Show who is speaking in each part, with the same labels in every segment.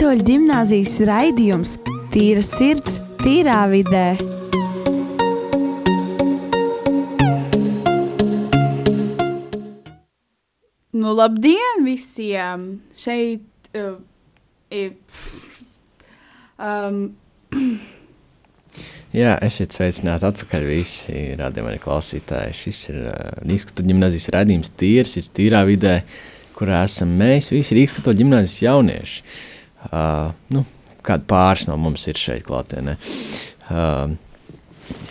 Speaker 1: Katoļu gimnāzijas raidījums Tīra sirds, tīrā vidē.
Speaker 2: Nu, labdien visiem! Šeit uh, ir. Um,
Speaker 3: Jā, esiet sveicināti atpakaļ visi rādījumā klausītāji. Šis ir uh, Rīgskatu ģimnāzijas raidījums tīrs, ir tīrā vidē, kurā esam mēs visi Rīgskatu ģimnāzijas jaunieši. Uh, nu, kāda pāris no mums ir šeit klātienē. Uh,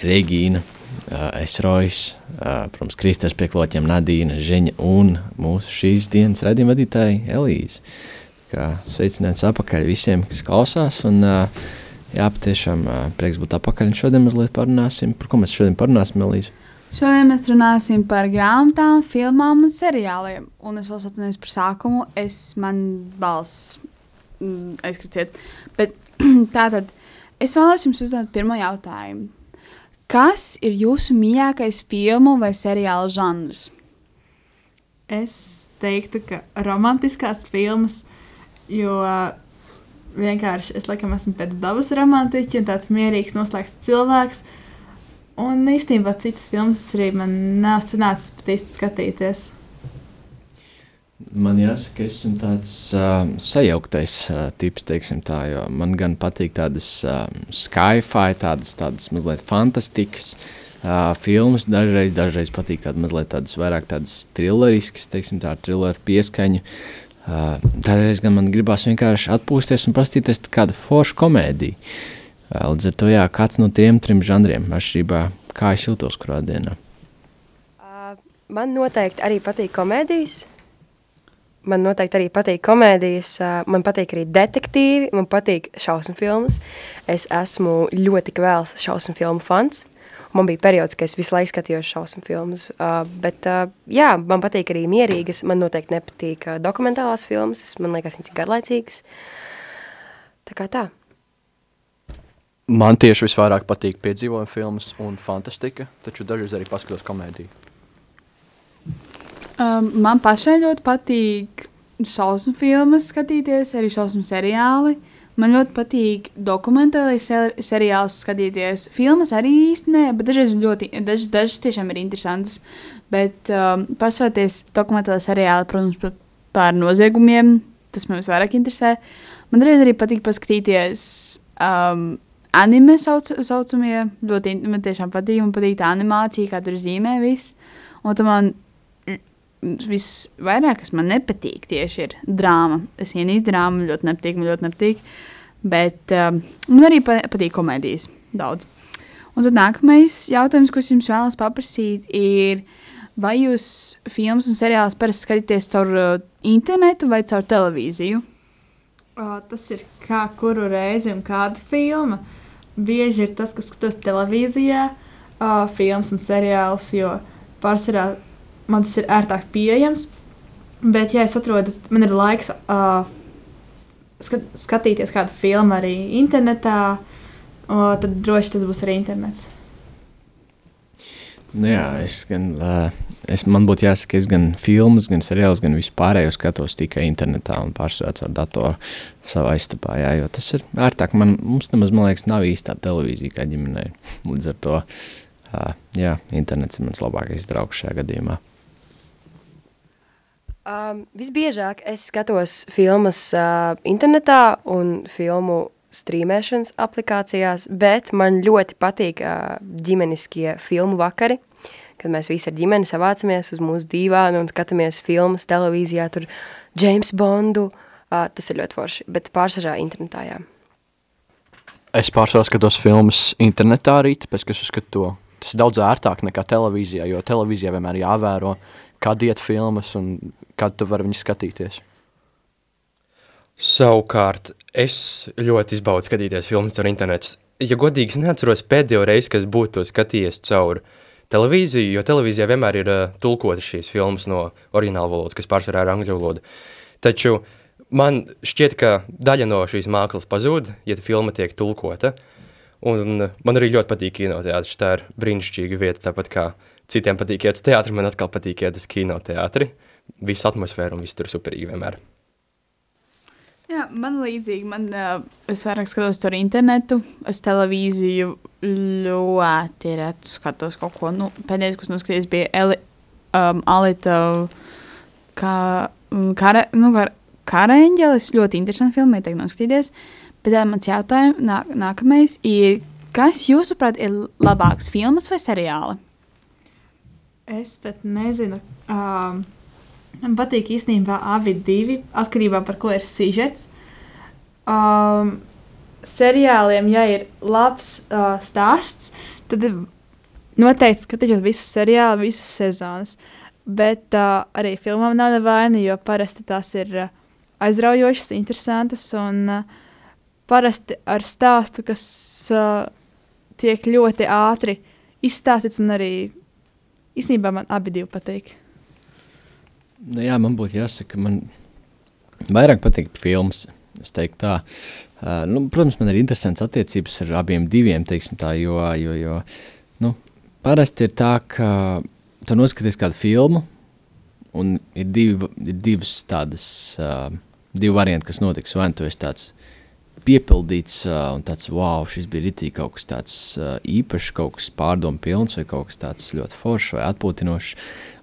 Speaker 3: Regīna, uh, Esrojas, uh, protams, Kristers pie kloķiem Nadīna, Žeņa un mūsu šīs dienas raidījuma vadītāja Elīze. Kā sveicināts apakaļ visiem, kas klausās un uh, Jā, patiešām prieks būt atpakaļ. Šodien mazliet parunāsim. Par ko mēs šodien parunāsim, Elīze?
Speaker 2: Šodien mēs runāsim par grāmatām, filmām un seriāliem. Un es vēl atceros par sākumu. Es man balss mm, aizkriciet. Bet tātad es vēlos jums uzdot pirmo jautājumu. Kas ir jūsu mīļākais filmu vai seriāla žanrs?
Speaker 4: Es teiktu, ka romantiskās filmas, jo vienkārši es laikam esmu pēc dabas romantiķa un tāds mierīgs, noslēgts cilvēks. Un īstenībā citas filmas arī man nav sanācis pat īsti skatīties.
Speaker 3: Man jāsaka, es esmu tāds uh, sajauktais uh, tips, teiksim tā, jo man gan patīk tādas uh, sci-fi, tādas, tādas mazliet fantastiskas uh, filmas, dažreiz, dažreiz patīk tādas mazliet tādas vairāk tādas trilleriskas, teiksim tā, trilleru pieskaņu. Uh, dažreiz gan man gribās vienkārši atpūsties un paskatīties kādu foršu komēdiju. Uh, līdz ar to, jā, kāds no tiem trim žanriem, atšķirībā, kā es jūtos kurā dienā.
Speaker 5: Uh, man noteikti arī patīk komēdijas. Man noteikti arī patīk komēdijas, man patīk arī detektīvi, man patīk šausmu filmas. Es esmu ļoti kvēls šausmu filmu fans. Man bija periods, kad es visu laiku skatījos šausmu filmas, bet jā, man patīk arī mierīgas, man noteikti nepatīk dokumentālās filmas, es, man liekas, viņas ir garlaicīgas. Tā kā tā.
Speaker 6: Man tieši visvairāk patīk piedzīvojuma filmas un fantastika, taču dažreiz arī paskatos komēdiju.
Speaker 2: Um, man pašai ļoti patīk šausmu filmas skatīties, arī šausmu seriāli. Man ļoti patīk dokumentālais ser seriāls skatīties. Filmas arī īsti nē, bet dažreiz ļoti, dažas, dažas tiešām ir interesantas. Bet um, pasvēties dokumentālais seriāli, protams, par, par noziegumiem, tas man visvairāk interesē. Man dažreiz arī patīk paskatīties um, anime sauc, saucamie. Ļoti, man tiešām patīk, man patīk tā animācija, kā tur zīmē viss. Un tu man visvairāk, kas man nepatīk, tieši ir drāma. Es ienīstu drāmu, ļoti nepatīk, man ļoti nepatīk. Bet um, man arī patīk komēdijas daudz. Un tad nākamais jautājums, ko es jums vēlos paprasīt, ir, vai jūs filmas un seriālus parasti skatāties caur uh, internetu vai caur televīziju?
Speaker 4: O, tas ir kā kuru reizi un kāda filma. Bieži ir tas, kas skatās televīzijā, o, filmas un seriālus, jo pārsvarā man tas ir ērtāk pieejams. Bet, ja es atrodu, man ir laiks uh, skat, skatīties kādu filmu arī internetā, uh, tad droši tas būs arī internets.
Speaker 3: Nu jā, es gan, uh, es, man būtu jāsaka, es gan filmas, gan seriālus, gan vispārējo skatos tikai internetā un pārsvarā caur datoru savā istabā, jā, jo tas ir ērtāk. Man, mums nemaz, man liekas, nav īstā televīzija kā ģimenei. Līdz ar to, uh, jā, internets ir mans labākais draugs šajā gadījumā.
Speaker 5: Um, visbiežāk es skatos filmas uh, internetā un filmu strīmēšanas aplikācijās, bet man ļoti patīk uh, ģimeniskie filmu vakari, kad mēs visi ar ģimeni savācamies uz mūsu dīvānu un skatāmies filmas televīzijā, tur James Bondu, uh, tas ir ļoti forši, bet pārsvarā internetā, jā.
Speaker 6: Es pārsvarā skatos filmas internetā arī, tāpēc, ka es uzskatu to, tas ir daudz ērtāk nekā televīzijā, jo televīzijā vienmēr jāvēro, kad iet filmas un kad tu vari viņus skatīties?
Speaker 7: Savukārt, es ļoti izbaudu skatīties filmas caur internetu. Ja godīgi, es neatceros pēdējo reizi, kas būtu to skatījies caur televīziju, jo televīzijā vienmēr ir uh, tulkotas šīs filmas no oriģināla valodas, kas pārsvarā ir angļu valoda. Taču man šķiet, ka daļa no šīs mākslas pazūd, ja filma tiek tulkota, un man arī ļoti patīk kinoteātris, tā ir brīnišķīga vieta, tāpat kā citiem patīk iet uz teātri, man atkal patīk iet uz kinoteātri. Uh, visu atmosfēru un viss tur superīgi vienmēr.
Speaker 2: Jā, man līdzīgi, man, uh, es vairāk skatos tur internetu, es televīziju ļoti reti skatos kaut ko. Nu, pēdējais, kas noskatījis, bija Eli, um, Alita kā, kara, nu, kar, Karaeņģelis. Ļoti interesanti filma, ieteiktu noskatīties. Bet tā mans jautājums nā, nākamais ir, kas jūsuprāt ir labāks filmas vai seriāli?
Speaker 4: Es pat nezinu. Um, man patīk īstenībā abi divi, atkarībā par ko ir sižets. Um, seriāliem, ja ir labs uh, stāsts, tad noteikti skatīšos visus seriālus, visas sezonas. Bet uh, arī filmām nav nevaina, jo parasti tās ir uh, aizraujošas, interesantas un uh, parasti ar stāstu, kas uh, tiek ļoti ātri izstāstīts un arī īstenībā man abi divi patīk.
Speaker 3: Nu, jā, man būtu jāsaka, man vairāk patīk filmas. Es teiktu tā. Uh, nu, protams, man ir interesants attiecības ar abiem diviem, teiksim tā, jo, jo, jo nu, parasti ir tā, ka tu noskaties kādu filmu, un ir, divi, ir divas tādas, uh, divi varianti, kas notiks. Vai nu tu esi tāds piepildīts, uh, un tāds, wow, šis bija ritīgi kaut kas tāds uh, īpašs, kaut kas pārdomu pilns, vai kaut kas tāds ļoti foršs vai atpūtinošs.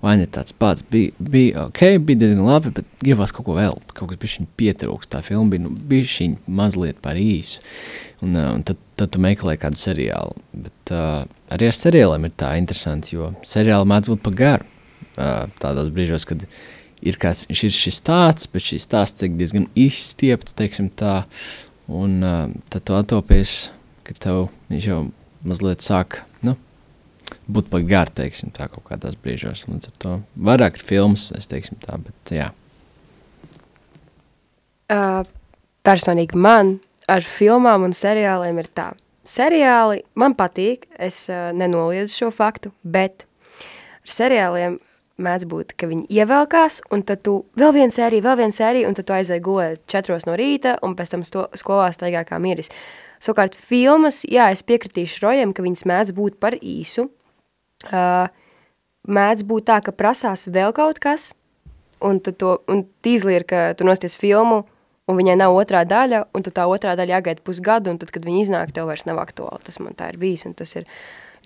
Speaker 3: Vai ne tāds pats bija, bija ok, bija diezgan labi, bet gribās kaut ko vēl, kaut kas bija pietrūkst. Tā filma bija, nu, bija šī mazliet par īsu. Un, uh, un tad, tad tu meklē kādu seriālu. Bet uh, arī ar seriāliem ir tā interesanti, jo seriāli mēdz būt pa garu. Uh, tādos brīžos, kad ir kāds ir šis stāsts, bet šis stāsts tiek diezgan izstiepts, teiksim tā, Un uh, tad tu atopies, ka tev viņš jau mazliet sāk nu, būt par garu, teiksim, tā kaut kādos brīžos. Līdz ar to vairāk ir filmas, es teiksim tā, bet jā.
Speaker 5: Uh, personīgi man ar filmām un seriāliem ir tā. Seriāli man patīk, es uh, nenoliedzu šo faktu, bet ar seriāliem mēdz būt, ka viņi ievelkās, un tad tu vēl viena sērija, vēl viena sērija, un tad tu aizēji gulēt četros no rīta, un pēc tam sto, skolā staigā kā miris. Savukārt filmas, jā, es piekritīšu Rojam, ka viņas mēdz būt par īsu. Uh, mēdz būt tā, ka prasās vēl kaut kas, un tu to, un tīzli ir, ka tu nosties filmu, un viņai nav otrā daļa, un tu tā otrā daļa jāgaida pusgadu, un tad, kad viņi iznāk, tev vairs nav aktuāli. Tas man tā ir bijis, un tas ir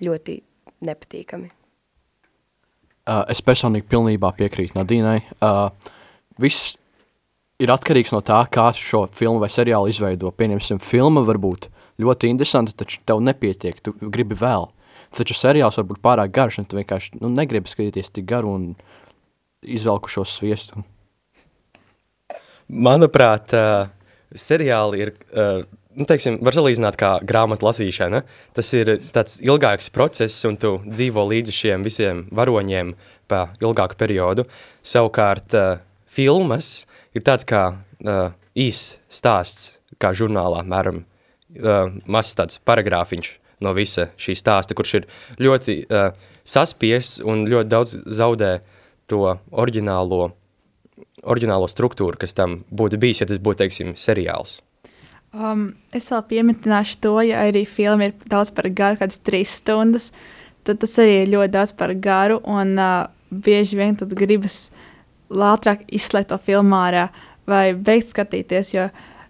Speaker 5: ļoti nepatīkami.
Speaker 6: Uh, es personīgi pilnībā piekrītu Nadīnai. Uh, viss ir atkarīgs no tā, kā šo filmu vai seriālu izveido. Pieņemsim, filma var būt ļoti interesanta, taču tev nepietiek, tu gribi vēl. Taču seriāls var būt pārāk garš, un tu vienkārši nu, negribi skatīties tik garu un izvelku šo sviestu.
Speaker 7: Manuprāt, uh, seriāli ir uh, nu, teiksim, var salīdzināt kā grāmatu lasīšana. Tas ir tāds ilgāks process, un tu dzīvo līdzi šiem visiem varoņiem pa ilgāku periodu. Savukārt, uh, filmas ir tāds kā uh, īs stāsts, kā žurnālā, mēram, uh, mazs tāds paragrāfiņš no visa šī stāsta, kurš ir ļoti uh, saspiests un ļoti daudz zaudē to oriģinālo, oriģinālo struktūru, kas tam būtu bijis, ja tas būtu, teiksim, seriāls.
Speaker 4: Um, es vēl pieminēšu to, ja arī filma ir daudz par garu, kādas trīs stundas, tad tas arī ir ļoti daudz par garu. Un uh, bieži vien tad gribas ātrāk izslēgt to filmu ārā vai beigt skatīties, jo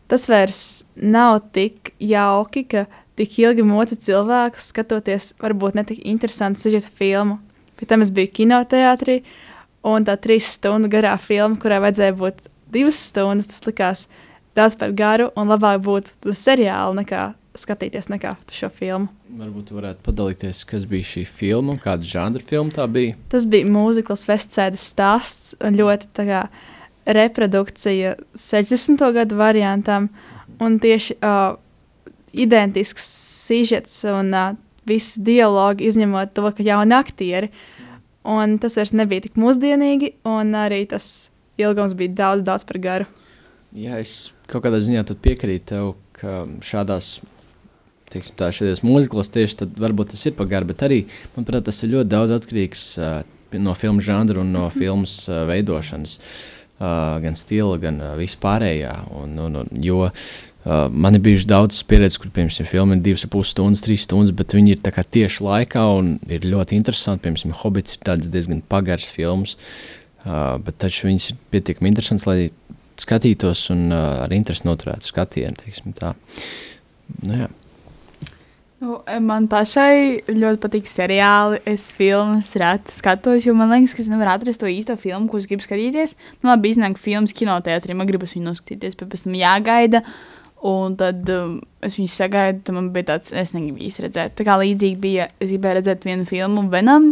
Speaker 4: tas vairs nav tik jauki, ka tik ilgi moca cilvēkus skatoties varbūt ne tik interesantu sižeta filmu. Pēc tam es biju kinoteātrī, un tā trīs stundu garā filma, kurai vajadzēja būt divas stundas, tas likās daudz par garu un labāk būtu seriāli nekā skatīties nekā šo filmu.
Speaker 3: Varbūt jūs varētu padalīties, kas bija šī filma un kāda žanra filma tā bija.
Speaker 4: Tas bija mūzikls Vestsēdes stāsts un ļoti kā reprodukcija 60. gadu variantam un tieši uh, identisks sižets un uh, visi dialogi izņemot to, ka jauni aktieri. Un tas vairs nebija tik mūsdienīgi, un arī tas ilgums bija daudz, daudz par garu.
Speaker 3: Jā, es kaut kādā ziņā piekrītu tev, ka šādās teiksim, tā, šajos mūziklos tieši tad varbūt tas ir pagāri, bet arī, manuprāt, tas ir ļoti daudz atkarīgs uh, no filmu žanra un no filmas uh, veidošanas, uh, gan stila, gan uh, vispārējā. Un, un, un, jo uh, man ir bijuši daudz pieredzes, kur, piemēram, filma ir divas puses stundas, trīs stundas, bet viņi ir tieši laikā un ir ļoti interesanti. Piemēram, Hobbits ir diezgan pagars filmas, uh, bet taču viņas ir pietiekami interesants, lai skatītos un uh, ar interesi noturētu skatienu. Nu, jā.
Speaker 2: Nu, man pašai ļoti patīk seriāli. Es filmas reti skatos, jo man liekas, ka es nevaru atrast to īsto filmu, ko es gribu skatīties. Nu, labi, iznāk filmas kinoteātrī, man gribas viņu noskatīties, bet pēc tam jāgaida. Un tad um, es viņu sagaidu, tad man bija tāds, es negribu īsti redzēt. Tā kā līdzīgi bija, es gribēju redzēt vienu filmu, Venam,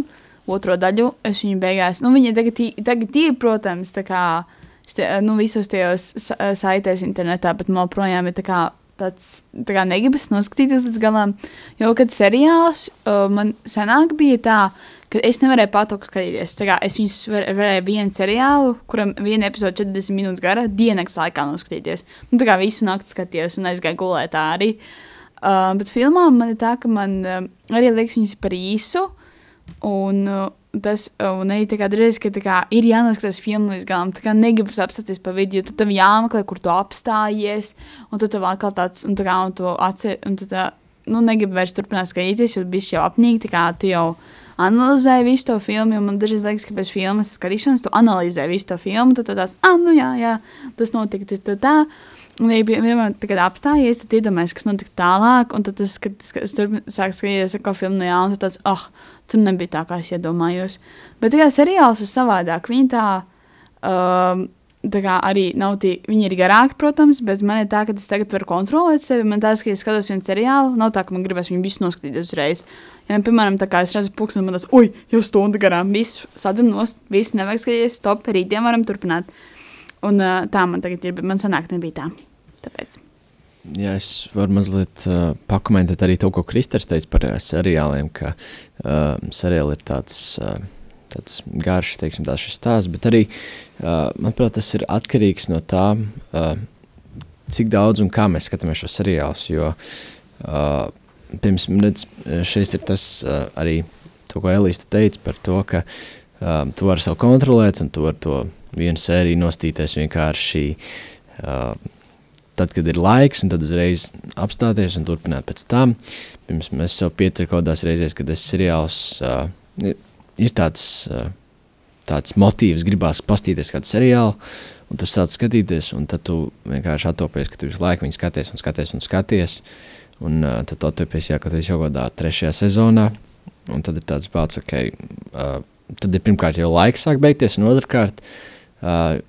Speaker 2: otro daļu. Es viņu beigās, nu, viņi tagad, tagad ir, protams, tā kā štie, nu, visos tajos sa- saitēs internetā, bet man joprojām ir tā kā tāds tā kā negribas noskatīties līdz galam. Jo, kad seriāls uh, man senāk bija tā, ka es nevarēju patūkt skatīties. Tā kā es viņus var, varēju vienu seriālu, kuram viena epizode 40 minūtes gara, dienas laikā noskatīties. Nu, tā kā visu nakti skatījos un aizgāju gulēt arī. Uh, bet filmā man ir tā, ka man uh, arī liekas, viņas ir par īsu. Un, uh, tas, un arī dažreiz, ka kā, ir jānoskatās filmu līdz galam, tā kā negribas apstāties pa vidu, jo tev jāmeklē, kur tu apstājies, un tad tev atkal tāds, un tā kā, un tu atcer, un tu tā, nu, negribi vairs turpināt skatīties, jo bišķi jau apnīgi, tā kā tu jau analizēji visu to filmu, man dažreiz liekas, ka bez filmas skatīšanas tu analizē visu to filmu, tad tu tās, ah, nu jā, jā, tas notika, tā, tā. Un, ja vienmēr tā, kad apstājies, tad iedomājies, kas notika tālāk, un tad tas, kad es- es sāku skatīties, kā filmu no jauna, tad tāds, ah, oh, tur nebija tā, kā es iedomājos. Bet tā kā seriāls ir savādāk, viņi tā, um, tā kā arī nav tie, viņi ir garāki, protams, bet man ir tā, ka es tagad varu kontrolēt sevi. Man tā, ka, ja skatos vienu seriālu, nav tā, ka man gribas viņu visu noskatīties uzreiz. Ja, piemēram, tā kā es redzu pulksteni, man tas, ui, jau stunda garām, viss sadzim nost, viss nevajag skatīties, stop, rītdien varam turpināt. Un uh, tā man tagad ir, bet man sanāk nebija tā. Tāpēc.
Speaker 3: Jā, es varu mazliet uh, pakomentēt arī to, ko Kristers teica par uh, seriāliem, ka uh, seriāli ir tāds, uh, tāds garš, teiksim, tāds stāsts, bet arī, uh, manuprāt, tas ir atkarīgs no tā, uh, cik daudz un kā mēs skatāmies šo seriālus, jo, uh, piemēram, redz, šeit ir tas uh, arī to, ko Elīze teica par to, ka uh, tu vari sev kontrolēt un tu vari to vienu sēriju nostīties vienkārši uh, tad, kad ir laiks, un tad uzreiz apstāties un turpināt pēc tam. Pirms mēs kaut kādās reizēs, kad tas seriāls uh, ir, ir tāds, uh, tāds motīvs, gribās pastīties kādu seriālu, un tu sāc skatīties, un tad tu vienkārši atopies, ka tu visu laiku viņu skaties un skaties un skaties, un uh, tad tu atopies, jā, ka tu esi jau kādā trešajā sezonā, un tad ir tāds pats, ok, uh, tad ir pirmkārt jau laiks sāk beigties, un otrkārt, uh,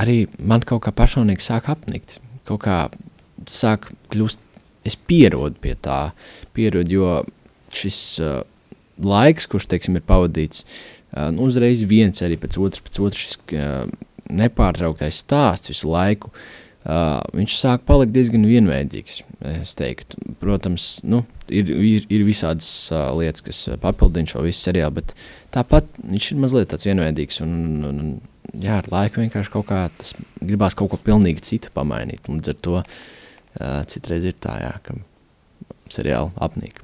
Speaker 3: arī man kaut kā personīgi sāk apnikt. Kaut kā sāk kļūst, es pierodu pie tā, pierodu, jo šis uh, laiks, kurš, teiksim, ir pavadīts, uh, nu, uzreiz viens arī pēc otras, pēc otras šis uh, nepārtrauktais stāsts visu laiku, uh, viņš sāk palikt diezgan vienveidīgs, es teiktu. Protams, nu, ir, ir, ir visādas uh, lietas, kas papildina šo visu seriālu, bet tāpat viņš ir mazliet tāds vienveidīgs un, un, un jā, ar laiku vienkārši kaut kā tas gribās kaut ko pilnīgi citu pamainīt. Līdz ar to uh, citreiz ir tā, jā, ka seriāli apnīk.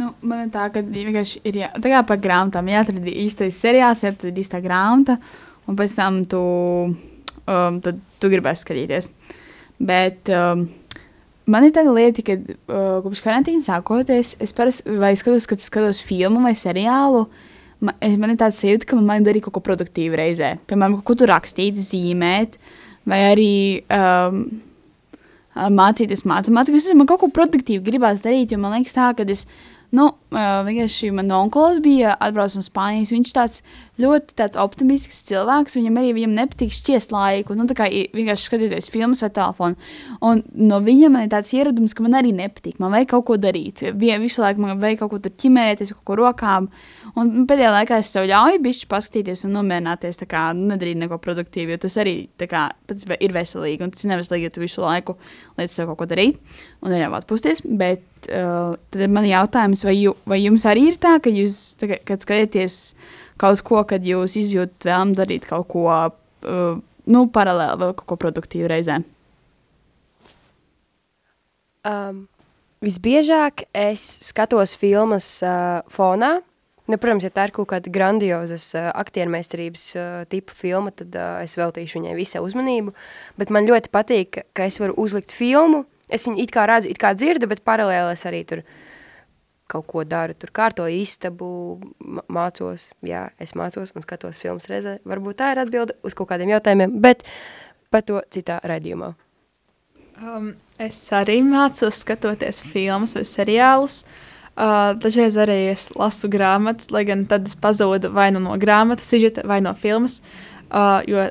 Speaker 2: Nu, man ir tā, ka vienkārši ir jā, tā kā par grāmatām jāatrod īstais seriāls, jāatrod īstā grāmata, un pēc tam tu, um, tad tu gribēsi skatīties. Bet um, man ir tāda lieta, ka uh, kopš karantīna sākoties, es parasti vai skatos, kad skatos filmu vai seriālu, man, man ir tāds sajūta, ka man vajag darīt kaut ko produktīvu reizē. Piemēram, kaut ko tur rakstīt, zīmēt, vai arī um, mācīties matemātiku. Es man kaut ko produktīvu gribās darīt, jo man liekas, tā, ka es. Nu, vienkārši man onkulis bija atbraucis no Spānijas. Viņš tāds ļoti tāds optimistisks cilvēks. Viņam arī viņam nepatīk šķiest laiku. Nu, tā kā vienkārši skatīties filmas vai telefonu. Un no viņa man ir tāds ieradums, ka man arī nepatīk. Man vajag kaut ko darīt. Vie- Visu laiku man vajag kaut ko tur ķimēties, kaut ko rokām. Un pēdējā laikā es sev ļauju bišķi paskatīties un nomierināties, tā kā nu, nedarīt neko produktīvu, jo tas arī kā, pats ir veselīgi. Un tas ir neveselīgi, ja tu visu laiku liec sev kaut ko darīt un neļauj atpūsties. Bet uh, tad man ir jautājums, vai, jū, vai jums arī ir tā, ka jūs, tā, kad skatāties kaut ko, kad jūs izjūtat vēlmu darīt kaut ko, uh, nu, paralēli vai kaut ko produktīvu reizē?
Speaker 5: Um, visbiežāk es skatos filmas uh, fonā. Nu, protams, ja tā ir kaut kāda grandiozas uh, aktiermeistarības uh, tipa filma, tad uh, es veltīšu viņai visu uzmanību. Bet man ļoti patīk, ka- es varu uzlikt filmu. Es viņu it kā redzu, it kā dzirdu, bet paralēli es arī tur kaut ko daru. Tur kārtoju istabu, mācos. Jā, es mācos un skatos filmas reizē. Varbūt tā ir atbilde uz kaut kādiem jautājumiem. Bet par to citā raidījumā.
Speaker 4: Um, es arī mācos skatoties filmas vai seriālus. Uh, dažreiz arī es lasu grāmatas, lai gan tad es pazudu vai nu no grāmatas, sižeta, vai no filmas, uh, jo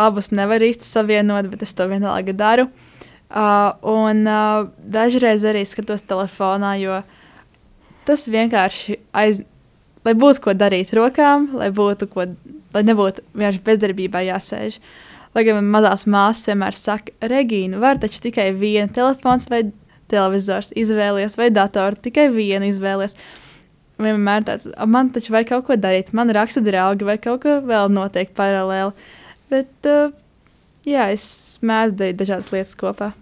Speaker 4: abus nevar īsti savienot, bet es to vienalga daru. Uh, un uh, dažreiz arī skatos telefonā, jo tas vienkārši aiz, lai būtu ko darīt rokām, lai, būtu ko, lai nebūtu vienkārši bezdarbībā jāsēž. Lai gan mazās māsas vienmēr saka, Regīna, var taču tikai viena telefons vai televizors izvēlies, vai datoru tikai vienu izvēlies. Vienmēr tāds, man taču vajag kaut ko darīt, man raksta draugi, vai kaut ko vēl notiek paralēli. Bet, uh, jā, es mēdzu darīt dažādas lietas kopā.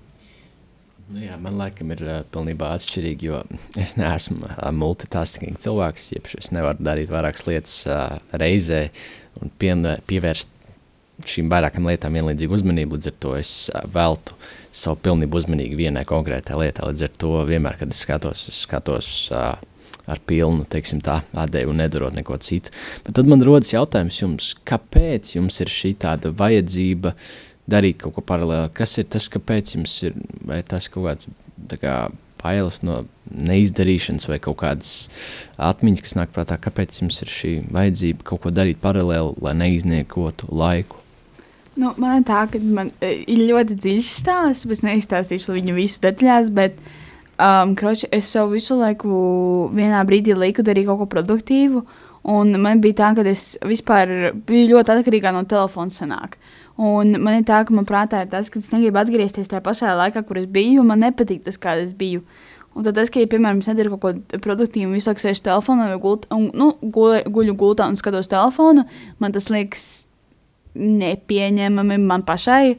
Speaker 3: Nu jā, man laikam ir uh, pilnībā atšķirīgi, jo es neesmu uh, multitasking cilvēks. Jeb, es nevaru darīt vairākas lietas uh, reizē un pien, pievērst šīm vairākām lietām vienlīdzīgu uzmanību. Līdz ar to es uh, veltu savu pilnību uzmanīgi vienai konkrētai lietai. Līdz ar to vienmēr, kad es skatos, es skatos uh, ar pilnu teiksim, tā, atdevu un nedarot neko citu. Bet tad man rodas jautājums jums, kāpēc jums ir šī tāda vajadzība? Uh, darīt kaut ko paralēli. Kas ir tas, kāpēc jums ir tas kaut kāds kā, bailes no neizdarīšanas vai kaut kādas atmiņas, kas nāk prātā, kāpēc jums ir šī vajadzība kaut ko darīt paralēli, lai neizniekotu laiku?
Speaker 2: Nu, man tā, ka man e, ir ļoti dziļš stāsts. Es neizstāstīšu viņu visu detaļās, bet um, kroči, es savu visu laiku vienā brīdī liku darīt kaut ko produktīvu. Un man bija tā, ka es vispār biju ļoti atkarīga no telefona. Sanāk. Un man ir tā, ka man prātā ir tas, ka es negribu atgriezties tajā pašā laikā, kur es biju, un man nepatīk tas, kāda es biju. Un tad, tas, ka, ja, piemēram, es nedaru kaut ko produktīvu, visu laiku sēžu telefonā vai gult, un, nu, guļu gultā un skatos telefonu, man tas liekas nepieņemami man pašai.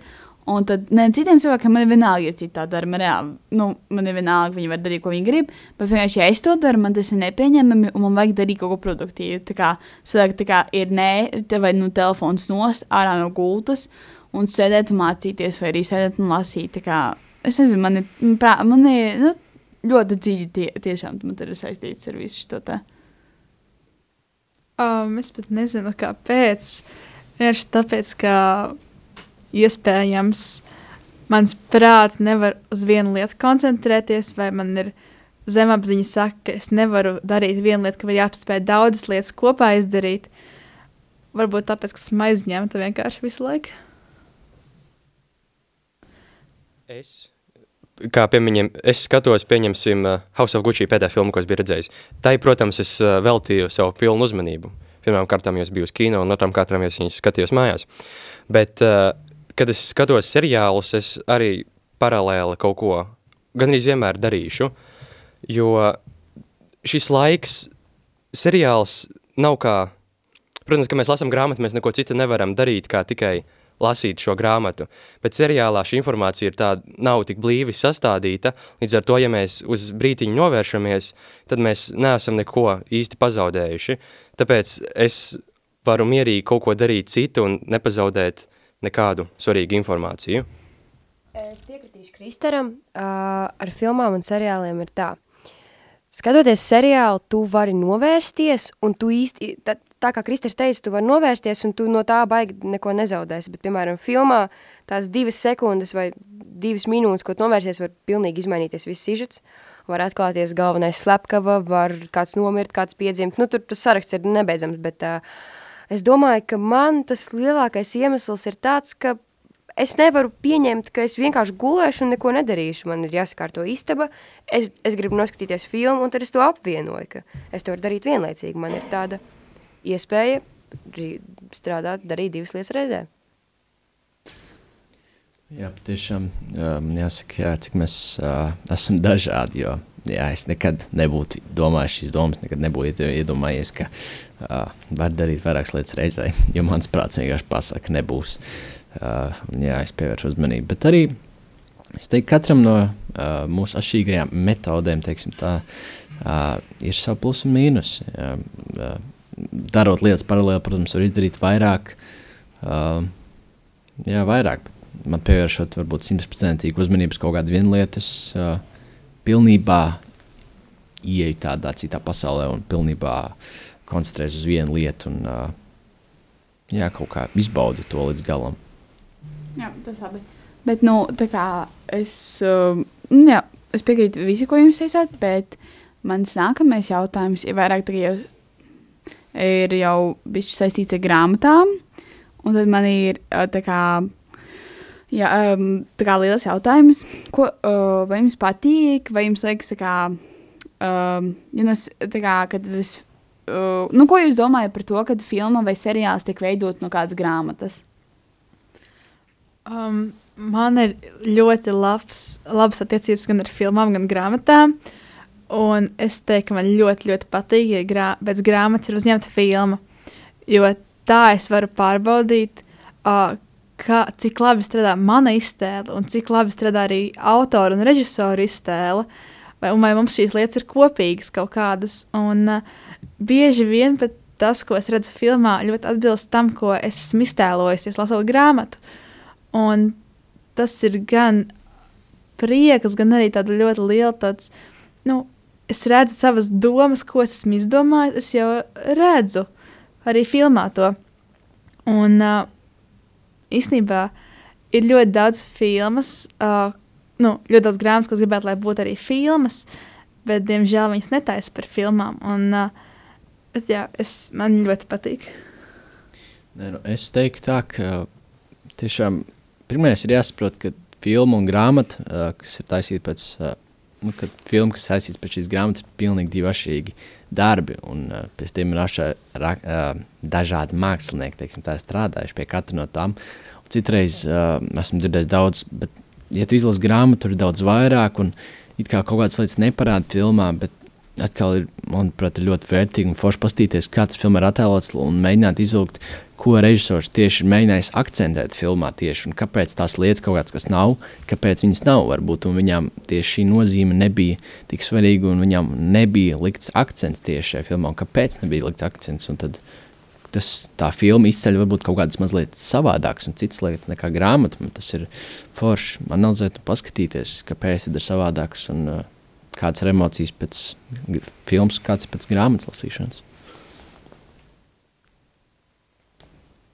Speaker 2: Un tad ne, citiem cilvēkiem man ir vienalga, ja citi tā dara. Man, jā, nu, man ir vienalga, viņi var darīt, ko viņi grib. Bet vienkārši, ja es to daru, man tas ir nepieņemami un man vajag darīt kaut ko produktīvu. Tā kā, sadāk, tā kā ir nē, te vai nu telefons nost ārā no gultas un sēdēt un mācīties, vai arī sēdēt un lasīt. Kā, es nezinu, man ir, prā, man ir nu, ļoti dziļi tie, tiešām man ir saistīts ar visu šo te.
Speaker 4: Um, es pat nezinu, kāpēc. Vienkārši tāpēc, ka iespējams mans prāts nevar uz vienu lietu koncentrēties, vai man ir zemapziņa saka, ka es nevaru darīt vienu lietu, ka var jāapspēj daudzas lietas kopā izdarīt. Varbūt tāpēc, ka esmu aizņemta vienkārši visu laiku.
Speaker 7: Es, kā piemiņem, es skatos, pieņemsim, uh, House of Gucci pēdējā filmu, ko es biju redzējis. Tai, protams, es uh, veltīju savu pilnu uzmanību. Pirmām kārtām, es biju uz kino, un otrām kārtām, es viņus skatījos mājās. Bet uh, kad es skatos seriālus, es arī paralēli kaut ko gan arī vienmēr darīšu, jo šis laiks seriāls nav kā, protams, ka mēs lasām grāmatu, mēs neko citu nevaram darīt, kā tikai lasīt šo grāmatu, bet seriālā šī informācija ir tāda, nav tik blīvi sastādīta, līdz ar to, ja mēs uz brītiņu novēršamies, tad mēs neesam neko īsti pazaudējuši, tāpēc es varu mierīgi kaut ko darīt citu un nepazaudēt nekādu svarīgu informāciju.
Speaker 5: Es piekritīšu Kristaram. Ar filmām un seriāliem ir tā. Skatoties seriālu, tu vari novērsties, un tu īsti, tā, tā kā Kristers teica, tu vari novērsties, un tu no tā baigi neko nezaudēsi. Bet, piemēram, filmā tās divas sekundes vai divas minūtes, ko tu novērsies, var pilnīgi izmainīties viss sižets. Var atklāties galvenais slepkava, var kāds nomirt, kāds piedzimt. Nu, tur tas saraksts ir nebeidzams, bet uh, Es domāju, ka man tas lielākais iemesls ir tāds, ka es nevaru pieņemt, ka es vienkārši gulēšu un neko nedarīšu. Man ir jāsakārto istaba, es, es gribu noskatīties filmu, un tad es to apvienoju, ka es to varu darīt vienlaicīgi. Man ir tāda iespēja strādāt, darīt divas lietas reizē.
Speaker 3: Jā, patiešām man um, jāsaka, jā, cik mēs uh, esam dažādi, jo jā, es nekad nebūtu domājis šīs domas, nekad nebūtu iedomājies, ka uh, var darīt vairākas lietas reizē, jo mans prāts vienkārši pasaka, nebūs. Uh, jā, es pievēršu uzmanību. Bet arī es teiktu, katram no uh, mūsu atšķirīgajām metodēm, teiksim, tā, uh, ir savi plusi un mīnus. Jā, uh, darot lietas paralēli, protams, var izdarīt vairāk. Uh, jā, vairāk. Man pievēršot, varbūt simtprocentīgi uzmanības kaut kādu vienu lietu, es uh, pilnībā ieeju tādā citā pasaulē un pilnībā uh, koncentrēties uz vienu lietu un uh, jā, kaut kā izbaudi to līdz galam.
Speaker 2: Jā, tas labi. Bet, nu, tā kā es, uh, jā, es piekrītu visu, ko jums teicāt, bet mans nākamais jautājums ir vairāk tā, jau, ir jau bišķi saistīts ar grāmatām, un tad man ir tā kā, jā, um, tā kā liels jautājums, ko, uh, vai jums patīk, vai jums liekas, tā kā, um, ja nu, tā kā, kad es, uh, nu, ko jūs domājat par to, kad filma vai seriāls tiek veidot no kādas grāmatas?
Speaker 4: Um, man ir ļoti labs, labas attiecības gan ar filmām, gan grāmatām. Un es teiktu, ka man ļoti, ļoti patīk, ja grā, pēc grāmatas ir uzņemta filma. Jo tā es varu pārbaudīt, uh, kā, cik labi strādā mana iztēle un cik labi strādā arī autora un režisora iztēle. Vai, vai mums šīs lietas ir kopīgas kaut kādas. Un uh, bieži vien pat tas, ko es redzu filmā, ļoti atbilst tam, ko es esmu iztēlojusies, lasot grāmatu. Un tas ir gan prieks, gan arī tāda ļoti liela tāds, nu, es redzu savas domas, ko es esmu izdomājis, es jau redzu arī filmā to. Un uh, īstenībā ir ļoti daudz filmas, uh, nu, ļoti daudz grāmatas, ko es gribētu, lai būtu arī filmas, bet, diemžēl, viņas netaisa par filmām. Un, uh, bet, jā, es, man ļoti patīk.
Speaker 3: Nē, nu, es teiktu tā, ka tiešām pirmais ir jāsaprot, ka filma un grāmata, kas ir taisīta pēc, nu, kad filma, kas saistīta pēc šīs grāmatas, ir pilnīgi divi atšķirīgi darbi. Un pēc tam ir ašā, ra, dažādi mākslinieki, teiksim, tā ir strādājuši pie katra no tām. Un citreiz esmu dzirdējis daudz, bet, ja tu izlasi grāmatu, tur ir daudz vairāk, un it kā kaut kādas lietas neparāda filmā, bet atkal ir, manuprāt, ļoti vērtīgi un forši paskatīties, kā tas filmā ir attēlots un mēģināt izvilkt, ko režisors tieši ir mēģinājis akcentēt filmā tieši un kāpēc tās lietas kaut kādas, kas nav, kāpēc viņas nav varbūt, un viņām tieši šī nozīme nebija tik svarīga un viņām nebija likts akcents tieši šajā filmā, un kāpēc nebija likts akcents, un tad tas, tā filma izceļ varbūt kaut kādas mazliet savādākas un citas lietas nekā grāmata, tas ir forši analizēt un paskatīties, kāpēc tad ir savādāks un uh, kādas ir emocijas pēc filmas, kāds ir pēc grāmatas lasīšanas.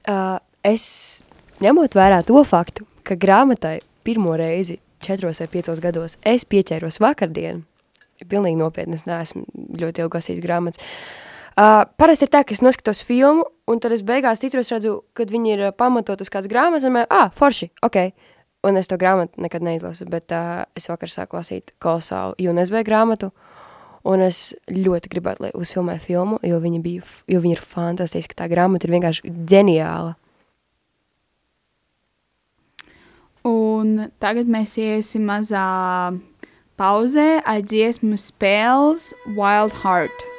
Speaker 5: Uh, es ņemot vērā to faktu, ka grāmatai pirmo reizi četros vai piecos gados es pieķēros vakardien, pilnīgi nopietni, es neesmu ļoti ilgi lasījis grāmatas. Uh, parasti ir tā, ka es noskatos filmu, un tad es beigās titros redzu, kad viņi ir pamatot uz kādas grāmatas, un man, ah, forši, ok, un es to grāmatu nekad neizlasu, bet uh, es vakar sāku lasīt kolosālu UNSB grāmatu, un es ļoti gribētu, lai uzfilmē filmu, jo viņa, bija, jo viņa ir fantastiska, tā grāmata ir vienkārši ģeniāla.
Speaker 2: Un tagad mēs iesim mazā pauzē ar dziesmu spēles Wild Heart.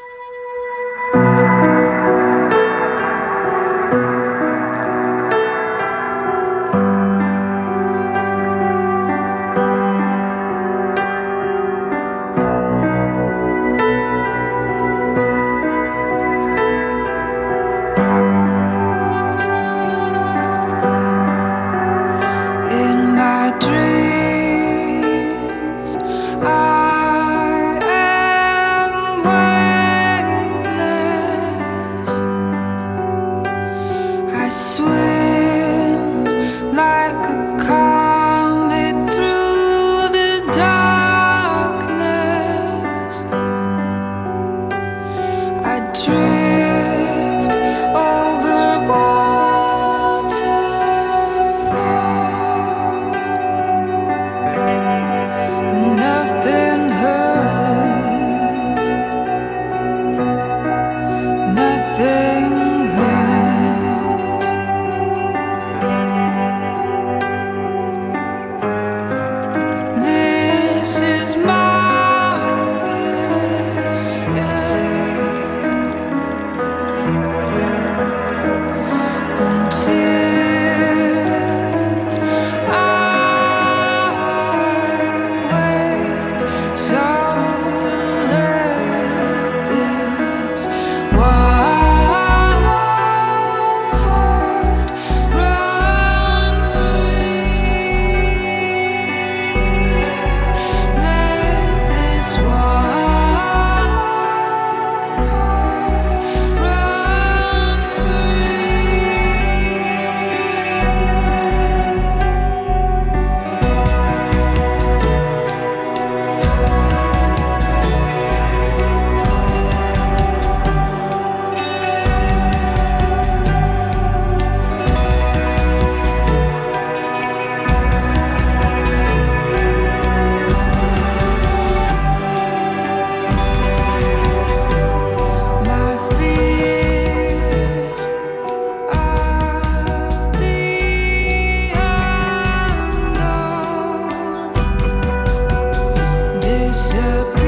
Speaker 8: disappear.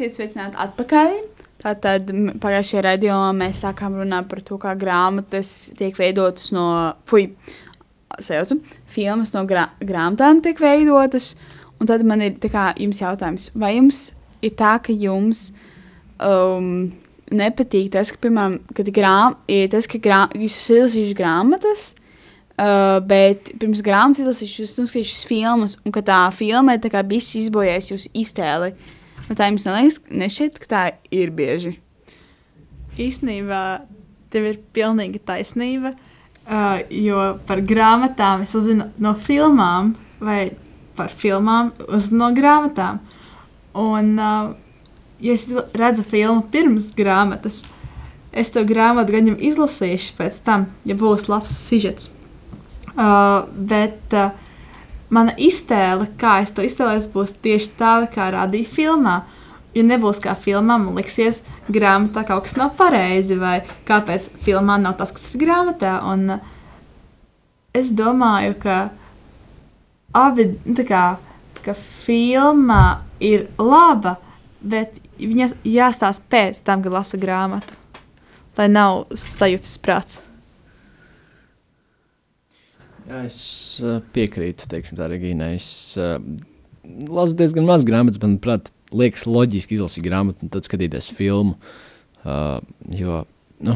Speaker 2: Esiet sveicināti atpakaļ. Tātad pagājušajā raidījumā mēs sākām runāt par to, kā grāmatas tiek veidotas no, fui, sajaucu, filmas no grā, grāmatām tiek veidotas. Un tad man ir kā jums jautājums, vai jums ir tā, ka jums um, nepatīk tas, ka, piemēram, kad grām, ir tas, ka grā, jūs esat izlasījuši grāmatas, uh, bet pirms grāmatas izlasījuši, jūs noskatījušas filmas, un ka tā filma ir bišķi izbojājusi jūsu iztēli. Bet tā jums neliekas, nešķiet, ka tā ir bieži.
Speaker 4: Īsnībā tev ir pilnīga taisnība, uh, jo par grāmatām es uzzinu no filmām, vai par filmām uzzinu no grāmatām. Un, uh, ja es redzu filmu pirms grāmatas, es to grāmatu gan jau izlasīšu pēc tam, ja būs labs sižets. Uh, bet uh, mana iztēle, kā es to iztēlējos, būs tieši tāda, kā rādīja filmā. Ja nebūs kā filmā, man liksies, grāmatā kaut kas nav pareizi, vai kāpēc filmā nav tas, kas ir grāmatā. Un uh, es domāju, ka abi tā kā, ka filma ir laba, bet viņa jāstāsta pēc tam, kad lasa grāmatu, lai nav sajūtas prāts.
Speaker 3: Jā, es uh, piekrītu, teiksim, tā Regīnai. Es uh, lasu diezgan maz grāmatas, manuprāt, liekas loģiski izlasīt grāmatu un tad skatīties filmu. Uh, jo, nu,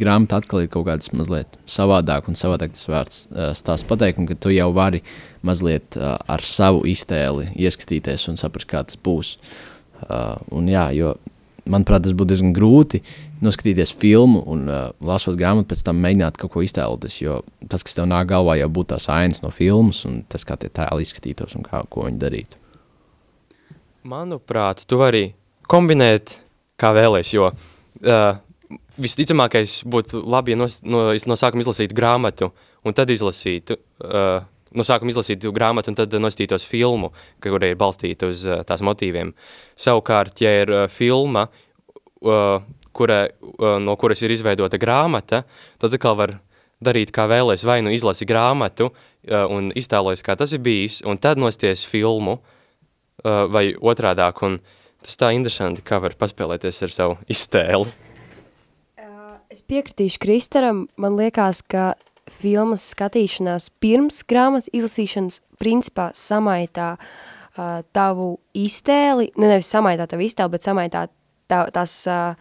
Speaker 3: grāmata atkal ir kaut kāds mazliet savādāk un savādāk tas vārds uh, stāsts pateikumu, ka tu jau vari mazliet uh, ar savu iztēli ieskatīties un saprast, kā tas būs. Uh, un jā, jo, manuprāt, tas būtu diezgan grūti noskatīties filmu un uh, lasot grāmatu, pēc tam mēģināt kaut ko iztēloties. Jo tas, kas tev nāk galvā, jau būtu tās ainas no filmas un tas, kā tie tēli izskatītos un kā, ko viņi darītu.
Speaker 7: Manuprāt, tu vari kombinēt, kā vēlēs, jo uh, visticamākais būtu labi, ja no, no, no sākuma izlasītu grāmatu un tad izlasītu, uh, no sākuma izlasītu grāmatu un tad nostītos filmu, kur ir balstīta uz uh, tās motīviem. Savukārt, ja ir uh, filma, uh, kura, uh, no kuras ir izveidota grāmata, tad atkal var darīt kā vēlēs, vai nu izlasi grāmatu uh, un iztēlojas, kā tas ir bijis, un tad nosties filmu, uh, vai otrādāk, un tas tā interesanti, kā var paspēlēties ar savu iztēli.
Speaker 5: Es piekritīšu Kristaram, man liekas, ka filmas skatīšanās pirms grāmatas izlasīšanas principā samaitā uh, tavu iztēli, ne nevis samaitā tavu iztēli, bet samaitā tā, tās, uh,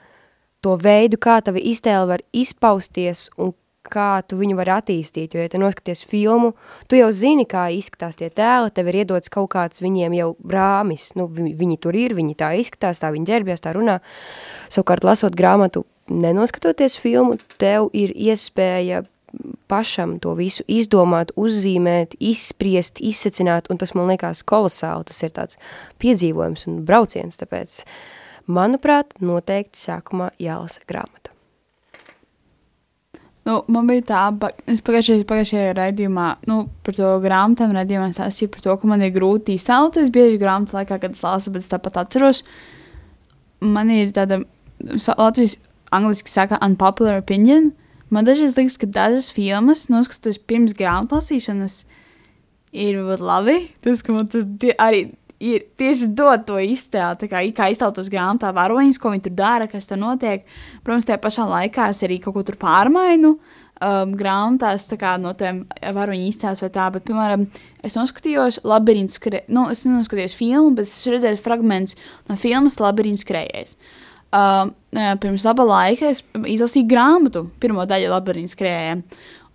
Speaker 5: to veidu, kā tava iztēle var izpausties un kā tu viņu vari attīstīt, jo, ja tu noskaties filmu, tu jau zini, kā izskatās tie tēli, tev ir iedots kaut kāds viņiem jau rāmis, nu, vi, viņi tur ir, viņi tā izskatās, tā viņi ģerbjas, tā runā, savukārt lasot grāmatu, nenoskatoties filmu, tev ir iespēja pašam to visu izdomāt, uzzīmēt, izspriest, izsecināt, un tas man liekas kolosāli, tas ir tāds piedzīvojums un brauciens, tāpēc, manuprāt, noteikti sākumā jālasa grāmata.
Speaker 2: Nu, man bija tā, ba- es pagājušajā, raidījumā, nu, par to grāmatām raidījumā stāstīju par to, ka man ir grūti izsauties bieži grāmatu laikā, kad es lasu, bet es tāpat atceros. Man ir tāda, Latvijas angliski saka unpopular opinion. Man dažreiz liekas, ka dažas filmas, noskatoties pirms grāmatu lasīšanas, ir labi. Tas, ka man tas arī ir tieši dod to iztēli, kā, kā iztēlotos grāmatā varoņus, ko viņi tur dara, kas tur notiek. Protams, tajā pašā laikā es arī kaut ko tur pārmainu. Um, grāmatās tā kā no tiem varoņu izcēlus vai tā, bet, piemēram, es noskatījos labirintu skrejēju, nu, es nenoskatījos filmu, bet es redzēju fragmentus no filmas Labirintu skrejējs. Uh, pirms laba laika es izlasīju grāmatu, pirmo daļu labirintu skrejējiem.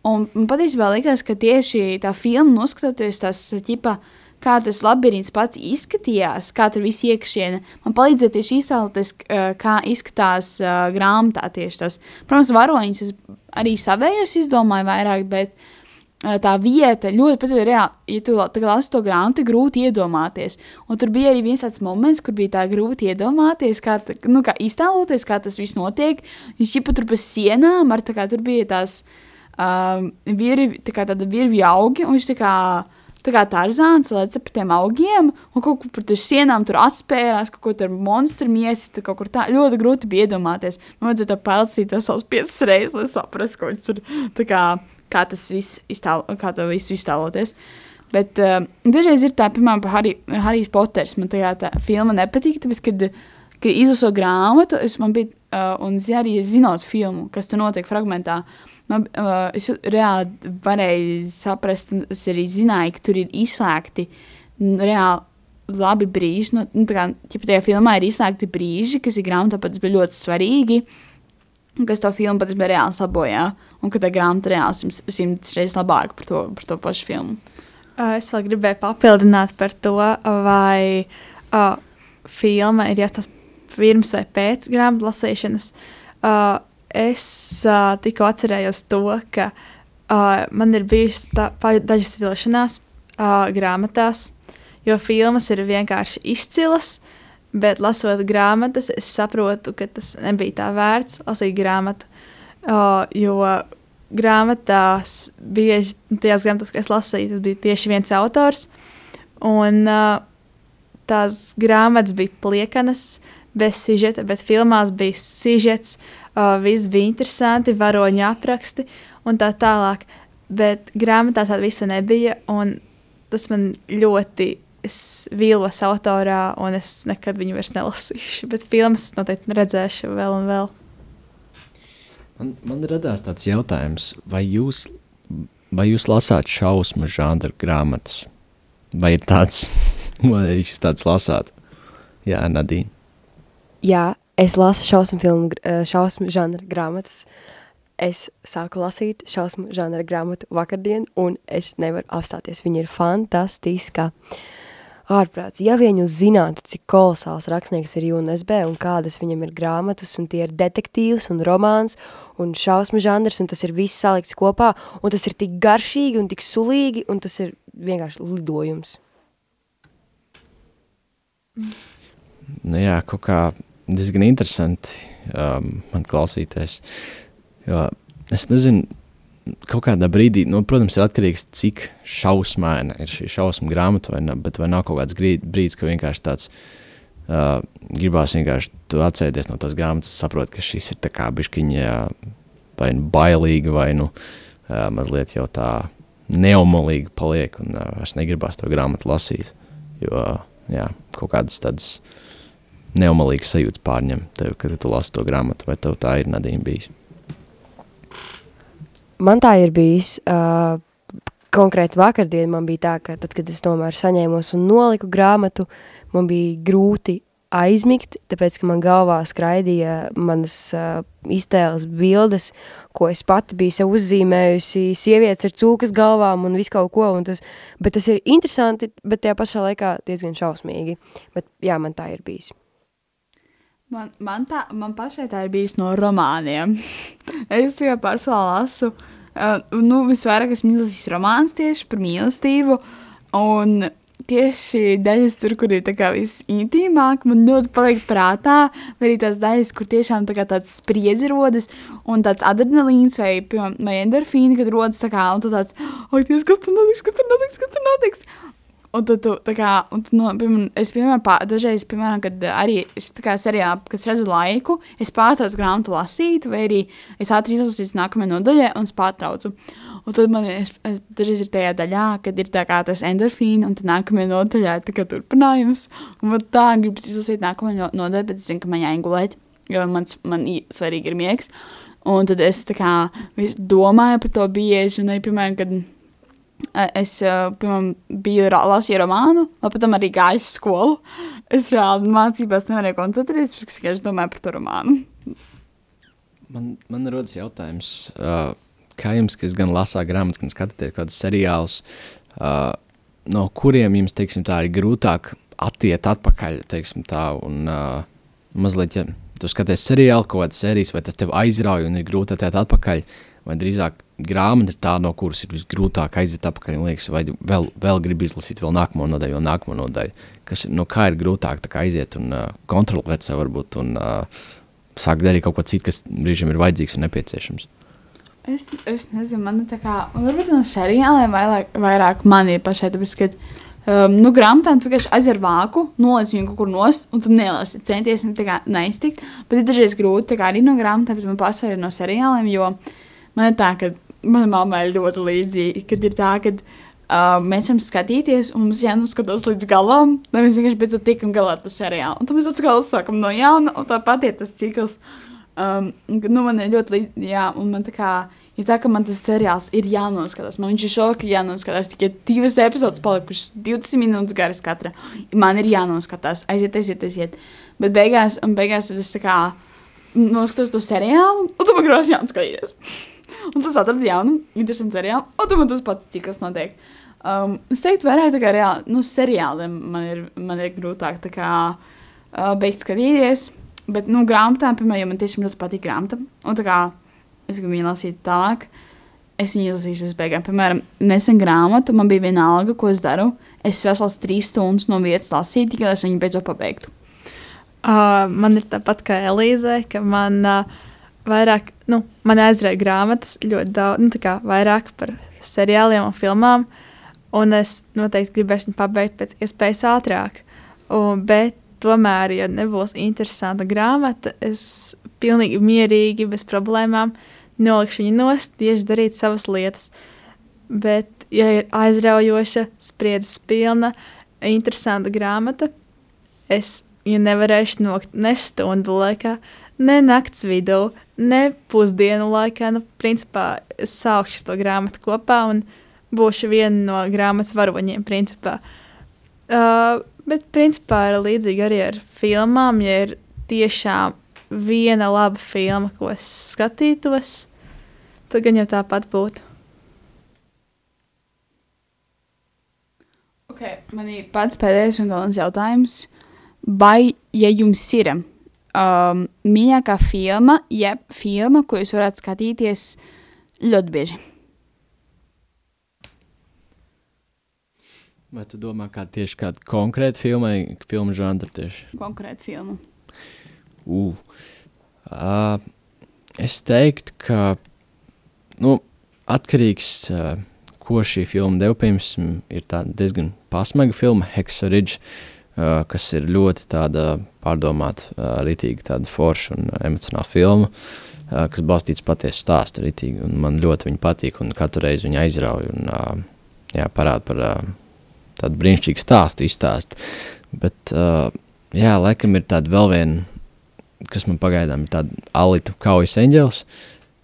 Speaker 2: Un man patiesībā likās, ka tieši tā filma, noskatoties tas, ķipa, kā tas labirints pats izskatījās, kā tur viss iekšienē, man palīdzēja tieši izsālties, kā izskatās uh, grāmatā tieši tas. Protams, varoņus es arī savējos izdomāju vairāk, bet uh, tā vieta ļoti pazudīja reāli, ja tu lasi to grāmatu, grūti iedomāties. Un tur bija arī viens tāds moments, kur bija tā grūti iedomāties, kā, tā- nu, kā iztēloties, kā tas viss notiek. Viņš pat tur pa sienām, ar kā tur bija tās um, virvi, tā kā tāda virvju augi, un viņš tā kā, tā kā tarzāns leca pa tiem augiem, un kaut kur tur sienām tur atspērās, kaut ko tur monstru miesi, kaut kur tā, ļoti grūti bija iedomāties. Man vajadzēja to pārlasīt savas piecas reizes, lai saprastu, ko viņš tur, tā kā, kā tas viss iztēlo, kā to visu iztēloties. Bet uh, dažreiz ir tā, piemēram, Harry, Harijs Poters. Man tajā tā filma nepatīk, tāpēc, kad, kad izlasot grāmatu, es man biju, uh, un zi- arī zinot filmu, kas tur notiek fragmentā, man, uh, es reāli varēju saprast, un es arī zināju, ka tur ir izslēgti reāli labi brīži. No, nu, tā kā, ja tajā filmā ir izslēgti brīži, kas ir grāmatā, pats bija ļoti svarīgi, un kas to filmu bija reāli sabojā, un ka tā grāmata reāli simt, simts reizes labāka par to, par to pašu filmu.
Speaker 4: Uh, Es vēl gribēju papildināt par to, vai uh, filma ir jāstāsta pirms vai pēc grāmatu lasīšanas. Uh, es uh, tikko atcerējos to, ka uh, man ir bijušas dažas vilšanās uh, grāmatās, jo filmas ir vienkārši izcilas. Bet, lasot grāmatas, es saprotu, ka tas nebija tā vērts lasīt grāmatu. Uh, jo grāmatās bieži tajās grāmatās, kas lasīju, tas bija tieši viens autors. Un uh, tās grāmatas bija pliekanas, bez sižeta, bet filmās bija sižets, uh, viss bija interesanti, varoņa apraksti un tā tālāk. Bet grāmatās tāda visa nebija, un tas man ļoti vīlos autorā, un es nekad viņu vairs nelasīšu. Bet filmas noteikti redzēšu vēl un vēl.
Speaker 3: Man, man radās tāds jautājums, vai jūs, vai jūs lasāt šausmu žanru grāmatas? Vai ir tāds, vai jūs tāds lasāt? Jā, Nadīna.
Speaker 5: Jā, es lasu šausmu filmu, eh, šausmu žanra grāmatas. Es sāku lasīt šausmu žanra grāmatu vakardien, un es nevaru apstāties. Viņa ir fantastiska. Ārprāts, ja vien jūs zinātu, cik kolosāls rakstnieks ir UNSB un kādas viņam ir grāmatas, un tie ir detektīvs un romāns un šausmu žanrs, un tas ir viss salikts kopā, un tas ir tik garšīgi un tik sulīgi, un tas ir vienkārši lidojums.
Speaker 3: Nu, jā, kaut kā diezgan interesanti um, man klausīties. Jo es nezinu, kaut kādā brīdī, nu, protams, ir atkarīgs no cik šausmaina ir šī šausmu grāmata, vai ne, bet vai nav kaut kāds brīdis, ka vienkārši tāds uh, gribās vienkārši tu atsēties no tās grāmatas un saproti, ka šis ir tā kā bišķiņa vai nu bailīgi, vai nu uh, mazliet jau tā neomolīgi paliek, un uh, es negribās to grāmatu lasīt, jo, jā, kaut kādas tādas neomalīgas sajūtas pārņem tev, kad tu lasi to grāmatu, vai tev tā ir Nadīna bijis.
Speaker 5: Man tā ir bijis. Uh, konkrēti vakardien man bija tā, ka tad, kad es tomēr saņēmos un noliku grāmatu, man bija grūti aizmigt, tāpēc, ka man galvā skraidīja manas uh, iztēles bildes, ko es pati biju sev uzzīmējusi, sievietes ar cūkas galvām un visu kaut ko, un tas, bet tas ir interesanti, bet tajā pašā laikā diezgan šausmīgi. Bet jā, man tā ir bijis.
Speaker 2: Man, man, tā, man pašai tā ir bijis no romāniem. es tikai personāli lasu. Uh, nu, visvairāk esmu izlasījis romāns tieši par mīlestību. Un tieši daļas, tur, kur ir tā kā viss intīmāk, man ļoti paliek prātā. Vai arī tās daļas, kur tiešām tā tāds spriedzi rodas un tāds adrenalīns vai, piemēram, vai endorfīni, kad rodas tā kā, un tu tāds, oi, Dievs, kas tur notiks, kas tur notiks, kas tur notiks. Un tad, tu, tā kā, un tu, no, piemēram, es, piemēram, pā, dažreiz, piemēram, kad arī es tā kā seriālā, kad es redzu laiku, es pārtraucu grāmatu lasīt, vai arī es ātri izlasu līdz nākamajai nodaļai, un es pārtraucu. Un tad man es, es, dažreiz ir tajā daļā, kad ir tā kā tas endorfīns, un tad nākamajā nodaļā ir tā kā turpinājums. Un man tā gribas izlasīt nākamo no- nodaļu, bet es zinu, ka man jāiegulēt, jo mans, man svarīgi ir miegs. Un tad es tā kā domāju par to bieži, un arī, piemēram, kad Eh, Es, piemēram, biju lasīju romānu, un pēc tam arī gāju uz skolu. Es reāli mācībās nevarēju koncentrēties, bet es vienkārši domāju par to romānu.
Speaker 3: Man, man rodas jautājums, uh, kā jums, kas gan lasā grāmatas, gan skatāties kādus seriālus, uh, no kuriem jums, teiksim, tā ir grūtāk attiet atpakaļ, teiksim tā, un uh, mazliet, ja tu skaties seriālu, kaut kādas sērijas, vai tas tev aizrauja un ir grūti attiet atpakaļ, vai drīzāk grāmata ir tā, no kuras ir visgrūtāk aiziet atpakaļ, un liekas, vai vēl, vēl gribi izlasīt vēl nākamo nodaļu, vēl nākamo nodaļu, kas, no kā ir grūtāk tā kā aiziet un uh, kontrolēt sev varbūt, un uh, sākt darīt kaut ko citu, kas brīžiem ir vajadzīgs un nepieciešams.
Speaker 2: Es, es nezinu, man tā kā, un varbūt no seriāliem vairāk, vairāk man ir pašai, tāpēc, ka, um, nu, grāmatām tu vienkārši aizver vāku, noliec viņu kaut kur nost, un tu nelasi, centies kā neiztikt, bet ir dažreiz grūti, kā arī no grāmatām, bet man pārsvarā ir no seriāliem, jo man ir tā, ka mana mamma ir ļoti līdzīga, kad ir tā, ka Uh, mēs varam skatīties, un mums jānoskatās līdz galam, lai mēs vienkārši beidzot tikam galā ar to seriālu. Un tad mēs atkal uzsākam no jauna, un tāpat ir tas cikls. Um, nu, man ir ļoti līdz, jā, un man tā kā ir tā, ka man tas seriāls ir jānoskatās. Man viņš ir šoka jānoskatās. Tikai divas epizodes palikušas, 20 minūtes garas katra. Man ir jānoskatās, aiziet, aiziet, aiziet. Bet beigās, beigās tad es tā kā noskatos to seriālu, un tu man gribas jānoskatīties. Un tas atrada jaunu, interesantu seriālu, un man tas pats tik, kas notiek. Um, es teiktu, vairāk tā kā reāli, nu, seriāliem man ir, man ir grūtāk tā kā uh, beigt skatīties. Bet, nu, grāmatām, piemēram, ja man tiešām ļoti patīk grāmata, un tā kā es gribu viņu lasīt tālāk, es viņu izlasīšu līdz beigām. Piemēram, nesen grāmatu, man bija viena alga, ko es daru. Es vesels trīs stundas no vietas lasīju, tikai lai es viņu beidzot pabeigtu.
Speaker 4: Uh, man ir tāpat kā Elīze, ka man uh, vairāk, nu, man aizrauja grāmatas ļoti daudz, nu, tā kā vairāk par seriāliem un filmām. Un es noteikti gribēšu viņu pabeigt pēc iespējas ātrāk. Un, bet tomēr, ja nebūs interesanta grāmata, es pilnīgi mierīgi, bez problēmām nolikšu viņu nost, tieši darīt savas lietas. Bet, ja ir aizraujoša, spriedzes pilna, interesanta grāmata, es viņu nevarēšu nokt ne stundu laikā, ne nakts vidū, ne pusdienu laikā. Nu, principā es saukšu to grāmatu kopā un būšu viena no grāmatas varoņiem, principā. Uh, bet, principā, ir līdzīgi arī ar filmām. Ja ir tiešām viena laba filma, ko es skatītos, tad gan jau tāpat būtu.
Speaker 2: Okay, man ir pats pēdējais un galvenais jautājums. Vai, ja jums ir um, mīļākā filma, jeb filma, ko jūs varētu skatīties ļoti bieži?
Speaker 3: Vai tu domā, kā tieši kāda konkrēta filma, filmu žanra tieši?
Speaker 2: Konkrēta filma.
Speaker 3: Uh. Uh, es teiktu, ka nu, atkarīgs uh, ko šī filma deva pirms, ir diezgan pasmaga filma, Hexaridge, uh, kas ir ļoti pārdomāta, uh, rītīga, tāda forša un emocionāla filma, kas balstīts patiesu stāstu. Ritīgi, man ļoti viņa patīk un katru reizi viņa aizrauja un jā, parāda par tādu brīnišķīgu stāstu izstāst. Bet, jā, laikam ir tāda vēl viena, kas man pagaidām ir tāda Alita kaujas eņģels.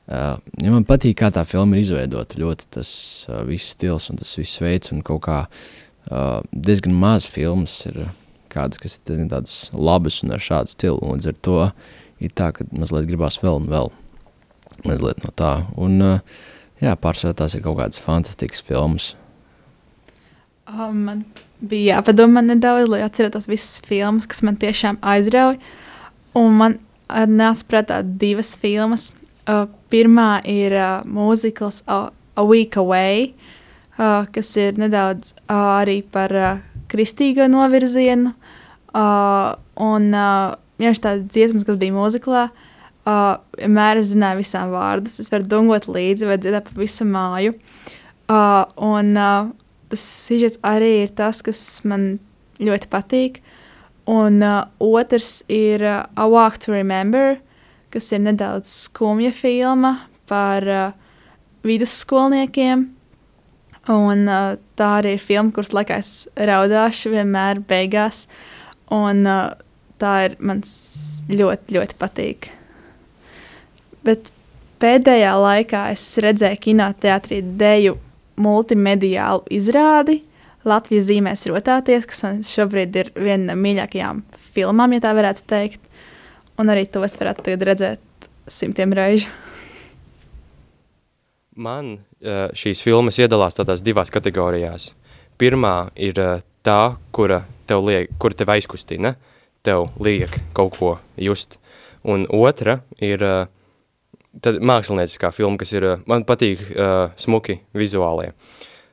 Speaker 3: Uh, ja man patīk, kā tā filma ir izveidota, ļoti tas uh, viss stils un tas viss veids un kaut kā uh, diezgan maz filmas ir kādas, kas ir tādas labas un ar šādu stilu, un līdz ar to ir tā, ka mazliet gribās vēl un vēl mazliet no tā. Un, uh, jā, pārsvarā tās ir kaut kādas fantastiskas filmas,
Speaker 4: Oh, man bija jāpadomā nedaudz, lai atcerētos visas filmas, kas man tiešām aizrauja. Un man nāca prātā divas filmas. Uh, pirmā ir uh, mūzikls uh, A Week Away, uh, kas ir nedaudz uh, arī par uh, kristīgo novirzienu. Uh, un uh, vienkārši tādas dziesmas, kas bija mūziklā, uh, vienmēr es zināju visām vārdus. Es varu dungot līdzi vai dziedāt pa visu māju. Uh, un, uh, tas sižets arī ir tas, kas man ļoti patīk. Un uh, otrs ir uh, A Walk to Remember, kas ir nedaudz skumja filma par uh, vidusskolniekiem. Un, uh, tā arī ir filma, kuras laikā es raudāšu vienmēr beigās. Un, uh, tā ir mans ļoti, ļoti patīk. Bet pēdējā laikā es redzēju kinoteātrī deju multimediālu izrādi. Latvijas zīmēs rotāties, kas man šobrīd ir viena no mīļākajām filmām, ja tā varētu teikt. Un arī to es varētu redzēt simtiem reižu.
Speaker 7: Man šīs filmas iedalās tādās divās kategorijās. Pirmā ir tā, kura tev, liek, kura tev aizkustina, tev liek kaut ko just. Un otra ir uh, tad mākslinieckā filma, kas ir, man patīk uh, smuki vizuālie.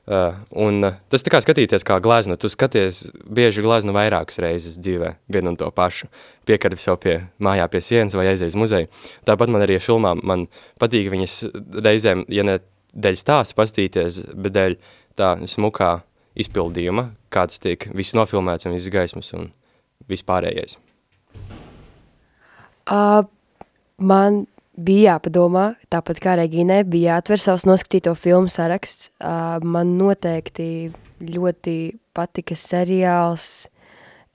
Speaker 7: Uh, un uh, tas tā kā skatīties kā gleznu, tu skaties bieži gleznu vairākas reizes dzīvē, vienu un to pašu, piekari sev pie mājā pie sienas vai aizies muzeju. Tāpat man arī filmām, man patīk viņas reizēm, ja ne dēļ stāsta pastīties, bet dēļ tā smukā izpildījuma, kāds tiek viss nofilmēts un viss gaismas un vispārējais.
Speaker 5: Uh, man bija jāpadomā, tāpat kā Regīnai, bija jāatver savs noskatīto filmu saraksts. Uh, man noteikti ļoti patika seriāls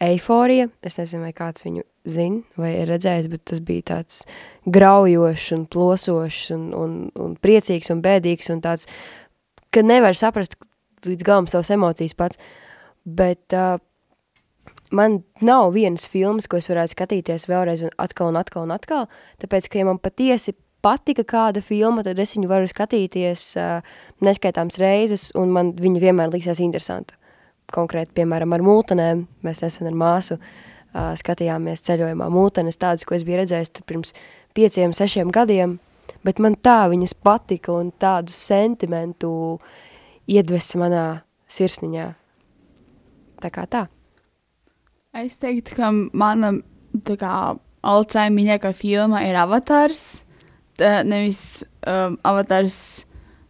Speaker 5: Eiforija. Es nezinu, vai kāds viņu zina vai ir redzējis, bet tas bija tāds graujošs un plosošs un, un, un priecīgs un bēdīgs un tāds, ka nevar saprast līdz galam savas emocijas pats. Bet uh, man nav vienas filmas, ko es varētu skatīties vēlreiz un atkal un atkal un atkal, tāpēc, ka ja man patiesi patika kāda filma, tad es viņu varu skatīties uh, neskaitāms reizes, un man viņa vienmēr liksies interesanta. Konkrēti, piemēram, ar mūtenēm, mēs nesen ar māsu uh, skatījāmies ceļojumā mūtenes, tādas, ko es biju redzējis tur pirms pieciem, sešiem gadiem, bet man tā viņas patika un tādu sentimentu iedvesa manā sirsniņā. Tā kā tā.
Speaker 2: Es teiktu, ka mana tā kā alcēja mīļākā filma ir Avatars. Tā, nevis um, Avatars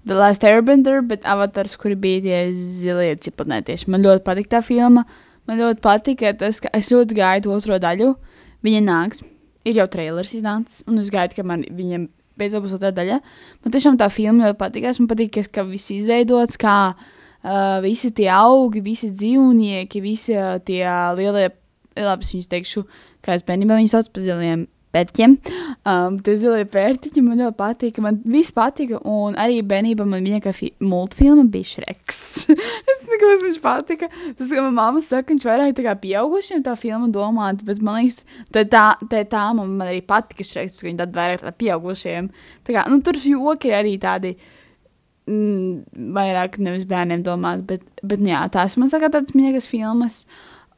Speaker 2: The Last Airbender, bet Avatars, kuri bija tie zilie cipatnētieši. Man ļoti patika tā filma. Man ļoti patika tas, ka es ļoti gaidu otro daļu. Viņa nāks, ir jau trailers iznācis, un es gaidu, ka man viņam beidzot būs otrā daļa. Man tiešām tā filma ļoti patīkās. Man patīk, ka viss izveidots, kā uh, visi tie augi, visi dzīvnieki, visi tie lielie, labi, es viņus teikšu, kā es bērnībā viņus sauc par ziliem pērtiķiem. Um, tie zilie pērtiķi man ļoti patika. Man viss patika, un arī bērnībā man kā multfilma bija Šreks. es nezinu, kas viņš patika. Tas, ka man mamma saka, viņš vairāk tā kā pieaugušiem tā filma domāt, bet man liekas, tā, tā, tā, tā man, man arī patika Šreks, ka viņi tad vairāk tā pieaugušiem. Tā kā, nu, tur joki ir arī tādi mm, vairāk nevis bērniem domāt, bet, bet jā, tās man saka tādas mīļākas filmas.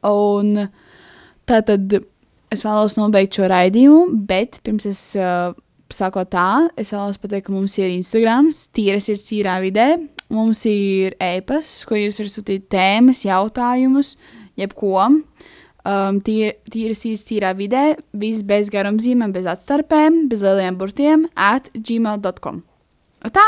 Speaker 2: Un tā tad es vēlos nobeigt šo raidījumu, bet pirms es uh, sākot tā, es vēlos pateikt, ka mums ir Instagram, tīras ir cīrā vidē, mums ir e-pasts, ko jūs varat sūtīt tēmas, jautājumus, jebko. Um, tīr, tīras īsti tīrā vidē, viss bez garumzīmēm, bez atstarpēm, bez lieliem burtiem, at gmail.com. Tā!